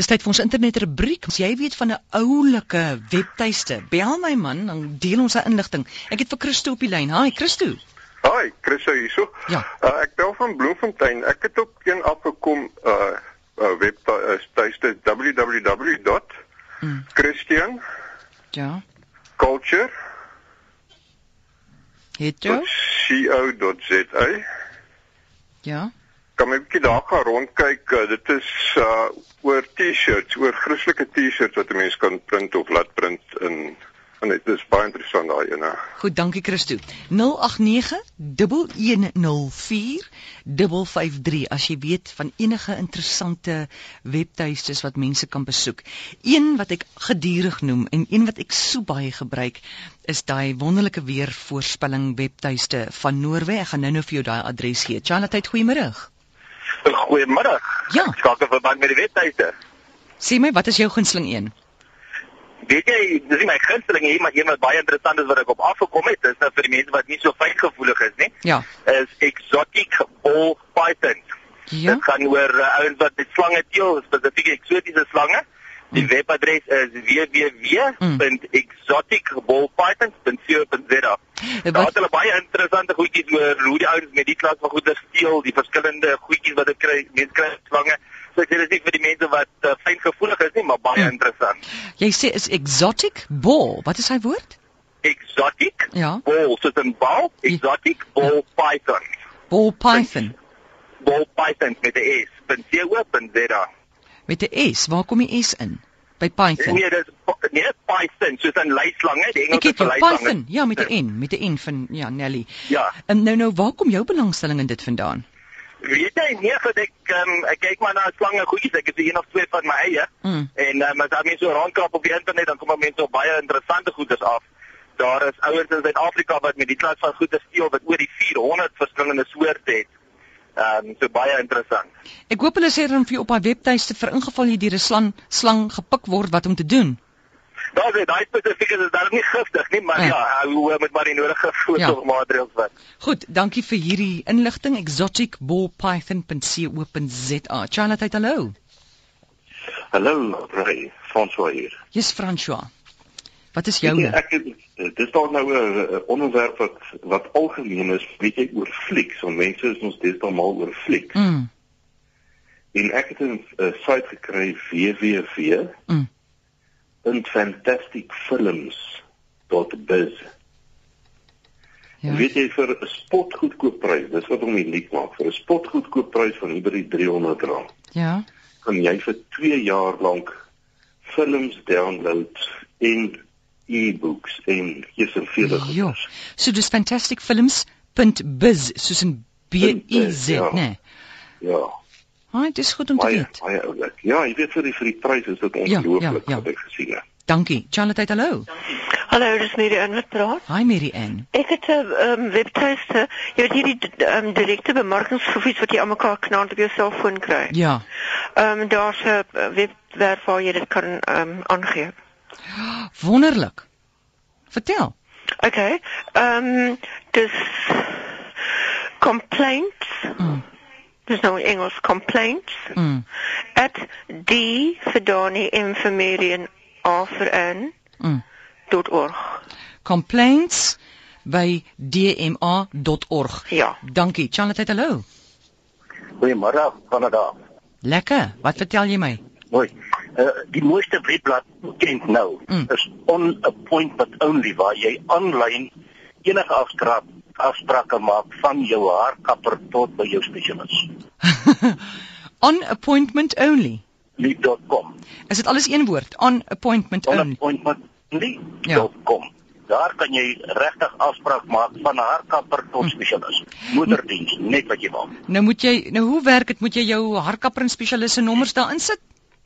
Dis tyd vir ons internetrubriek. As jy weet van 'n oulike webtuiste, bel my man, dan deel ons sy inligting. Ek het vir Christo op die lyn. Haai Christo. Haai, Christo hierso. Ja. Uh, ek bel van Bloemfontein. Ek het ook een afgekom uh, uh webtuiste www. Mm. Christian Ja. Culture Het jy? co.za. Ja. Kan my 'n bietjie daar gaan rondkyk. Uh, dit is uh oor T-shirts, oor Christelike T-shirts wat 'n mens kan print of laat print in en dit is baie interessant daai ene. Goed, dankie Christo. 0891104553 as jy weet van enige interessante webtuistes wat mense kan besoek. Een wat ek gedurig noem en een wat ek so baie gebruik is daai wonderlike weervoorspelling webtuiste van Noorwe. Ek gaan nou-nou vir jou daai adres gee. Charlotte, goeiemôre. Goeiemiddag. Ja. Skakel verband met die webtuiste. Sê my, wat is jou gunsteling een? Weet jy, dis nie my gunsteling nie, maar een wat baie interessant is wat ek op afgekom het, is nou vir die mense wat nie so fyngevoelig is nie, Ja. is exotic ball pythons. Ja. Dit gaan oor uh, ouens wat met slange teel, spesifiek eksotiese slange. Die Mm. webadres is www.exoticballpythons.co.za. Daar het hulle baie interessante goedjies oor hoe die ouens met die klas van goeder steel, die verskillende goedjies wat hulle kry, mense kry slange. So ek sê dit is nie vir die mense wat uh, fyngevoelig is nie, maar baie Hmm. interessant. jy sê is exotic ball. Wat is hy woord? Exotic Ja. ball, soos 'n bal, exotic ball python. Ball python Ball pythons met 'n S. met 'n S. Waar kom die S in? By python. Nee, dis nee, python, soos 'n leislange, die Engelse jou leislange. python. Ja, met 'n N, met 'n N van ja, Nelly. Ja. En nou nou, waar kom jou belangstelling in dit vandaan? Weet jy nie dat ek um, ek kyk maar na slange goedjies, ek het een of twee van my eie. Mm. En um, as daar mense so rondkrap op die internet, dan kom mense op baie interessante goedes af. Daar is ouens in Suid-Afrika wat met die klas van goede steel wat oor die 400 verskillende soorte het. Ehm um, so baie interessant. Ek hoop hulle sê dan vir jou op haar webtuiste vir ingeval jy deur 'n slang slang gepik word wat om te doen. Daar is daai spesifieke is daar nie giftig nie, maar Ja. ja, hou met maar die nodige voorsorgmaatreëls wat. Goed, dankie vir hierdie inligting. exoticballpython.co.za. Charlotte, uit, hallo. Hallo, Ray, François hier. Jy's François. Wat is jou? Weet jy, Ek het dis dalk nou 'n onderwerp wat wat algemeen is, weet jy oor flieks, want mense is ons deesdae mal oor flieks. Mm. En ek het 'n uh, site gekry www. Mm. fantasticfilms.biz. Ja. Weet jy vir 'n spotgoedkoop prys, dis wat hom uniek maak, vir 'n spotgoedkoop prys van hier by die R300 Ja. kan jy vir 2 jaar lank films download en e-books en hier's 'n vele Ja. So dis fantasticfilms.biz soos 'n B I Z, Ja. né? Ja, Haai, dit is goed om te baie weet. baie oulik. Ja, jy weet vir die vir die prys is dit ongelooflik ja, ja. wat ek gesien het. Dankie. Charlotte, hallo. Hallo, dis Mary Ann wat praat. Hi Mary Ann. Ek het 'n um, webtuiste. Jy weet hierdie um, direkte bemarkingsfofies wat jy aan mekaar knaal op jou selfoon kry. Ja. Ehm um, daar's 'n webwerf waar jy dit kan ehm um, aangee. Wonderlik. Vertel. Okay. Ehm um, dis complaints. Mm. Dis nou in Engels complaints Mm. at d vir Dani en vir Mary en a vir Ann Mm. dot org. Complaints by dma.org. Ja. Dankie. Charlotte, hallo. Goeiemôre, Kanada. Lekker. Wat vertel jy my? Mooi. Uh, die mooiste webblad ken nou Mm. is on appointment only waar jy aanlyn enige afspraak afsprake maak van jou haarkapper tot by jou spesialis. On appointment only. Lead.com. Is dit alles een woord? On appointment On only. appointment only.com. Daar kan jy regtig afspraak maak van haarkapper tot spesialis. Moederdiens, net wat jy wil. Nou moet jy nou hoe werk dit? Moet jy jou haarkapper en spesialis se nommers daarin sit?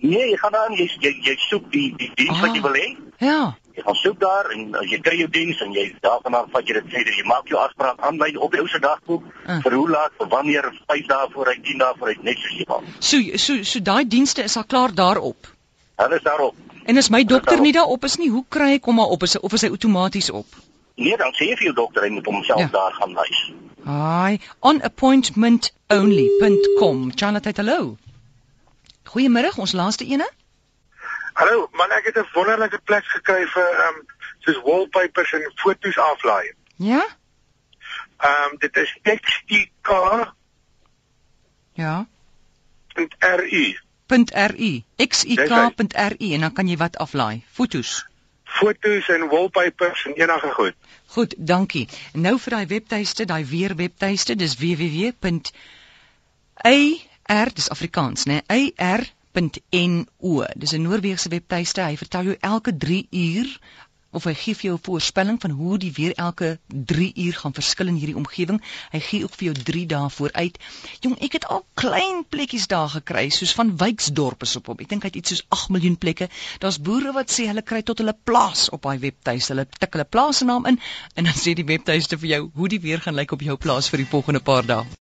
Nee, jy gaan daar jy jy, jy soek die die diens Ah. wat jy wil hê. Ja. Jy gaan soek daar en as jy kry jou diens en jy daarvan af vat jy dit verder. Jy maak jou afspraak aanlyn op jou se dagboek Ah. vir hoe laat, vir wanneer, 5 dae vooruit, 10 dae vooruit, net soos jy wil. So so so daai dienste is al klaar daarop. Hulle is daarop. En as my dokter nie daarop is nie, hoe kry ek hom maar op? Is hy of is hy outomaties op? Nee, dan sê jy vir jou dokter hy moet homself Ja. daar gaan wys. Haai, onappointmentonly.com. Charlotte, hallo. Goeiemôre, ons laaste ene. Hallo, man, ek het 'n wonderlike plek gekry vir ehm um, soos wallpapers en foto's aflaai. Ja? Ehm um, dit is XTK Ja. .ru. .ru. xik.ru en dan kan jy wat aflaai? Fotos. Foto's en wallpapers en enige goed. Goed, dankie. Nou vir daai webtuiste, daai weer webtuiste, dis www.ar dis Afrikaans, né? Nee, ar.no. Dis 'n Noorse webtuiste. Hy vertel jou elke 3 uur of hy gee vir jou 'n voorspelling van hoe die weer elke 3 uur gaan verskil in hierdie omgewing. Hy gee ook vir jou 3 dae vooruit. Jong, ek het al klein plekkies daar gekry, soos van Wyksdorp is op hom. Ek dink hy het iets soos 8 miljoen plekke. Daar's boere wat sê hulle kry tot hulle plaas op daai webtuiste. Hulle tik hulle plaasnaam in en dan sê die webtuiste vir jou hoe die weer gaan lyk op jou plaas vir die volgende paar dae.